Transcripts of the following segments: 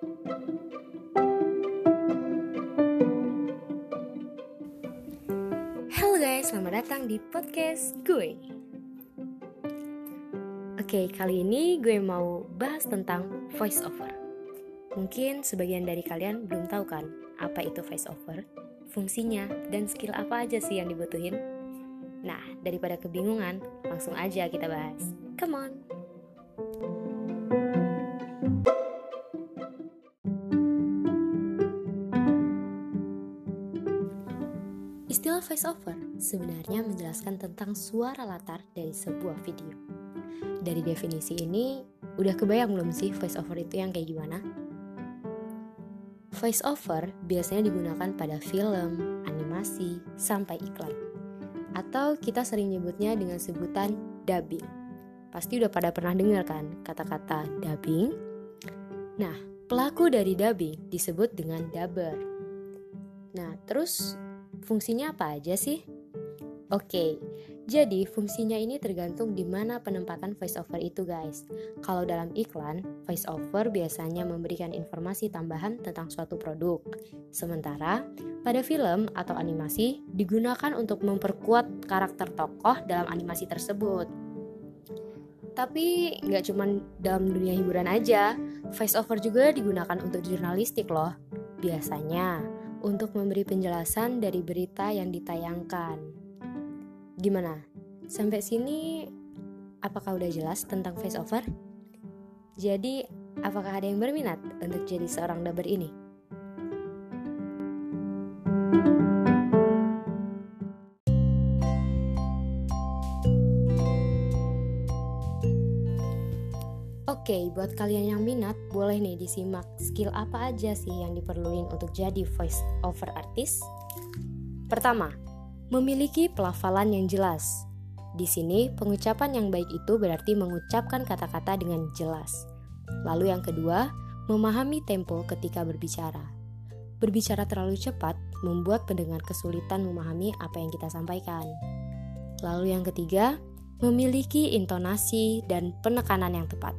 Halo guys, selamat datang di podcast gue. Oke, kali ini gue mau bahas tentang voice over. Mungkin sebagian dari kalian belum tahu kan apa itu voice over, fungsinya, dan skill apa aja sih yang dibutuhin. Nah, daripada kebingungan, langsung aja kita bahas. Come on! Istilah voice over sebenarnya menjelaskan tentang suara latar dari sebuah video. Dari definisi ini, udah kebayang belum sih voice over itu yang kayak gimana? Voice over biasanya digunakan pada film, animasi, sampai iklan. Atau kita sering nyebutnya dengan sebutan dubbing. Pasti udah pada pernah dengar kan kata-kata dubbing? Nah, pelaku dari dubbing disebut dengan dubber. Nah, terus Fungsinya apa aja sih? Oke, jadi fungsinya ini tergantung di mana penempatan voiceover itu guys. Kalau dalam iklan, voiceover biasanya memberikan informasi tambahan tentang suatu produk. Sementara, pada film atau animasi digunakan untuk memperkuat karakter tokoh dalam animasi tersebut. Tapi nggak cuma dalam dunia hiburan aja, voiceover juga digunakan untuk jurnalistik loh. Biasanya, untuk memberi penjelasan dari berita yang ditayangkan. Gimana? Sampai sini apakah udah jelas tentang voiceover? Jadi, apakah ada yang berminat untuk jadi seorang dubber ini? Oke, okay, buat kalian yang minat, boleh nih disimak skill apa aja sih yang diperluin untuk jadi voice over artist. Pertama, memiliki pelafalan yang jelas. Di sini, pengucapan yang baik itu berarti mengucapkan kata-kata dengan jelas. Lalu yang kedua, memahami tempo ketika berbicara. Berbicara terlalu cepat membuat pendengar kesulitan memahami apa yang kita sampaikan. Lalu yang ketiga, memiliki intonasi dan penekanan yang tepat.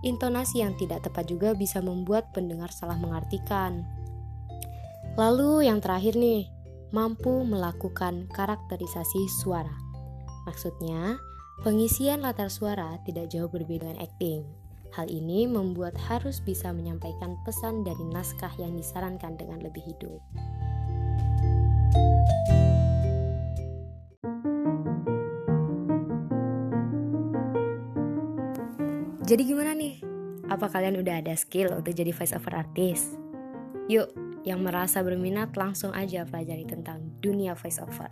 Intonasi yang tidak tepat juga bisa membuat pendengar salah mengartikan. Lalu yang terakhir nih, mampu melakukan karakterisasi suara. Maksudnya, pengisian latar suara tidak jauh berbeda dengan acting. Hal ini membuat harus bisa menyampaikan pesan dari naskah yang disarankan dengan lebih hidup. Jadi gimana nih? Apa kalian udah ada skill untuk jadi voice over artist? Yuk, yang merasa berminat langsung aja pelajari tentang dunia voice over.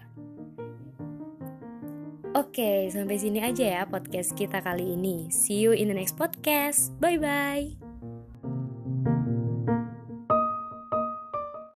Oke, sampai sini aja ya podcast kita kali ini. See you in the next podcast. Bye bye.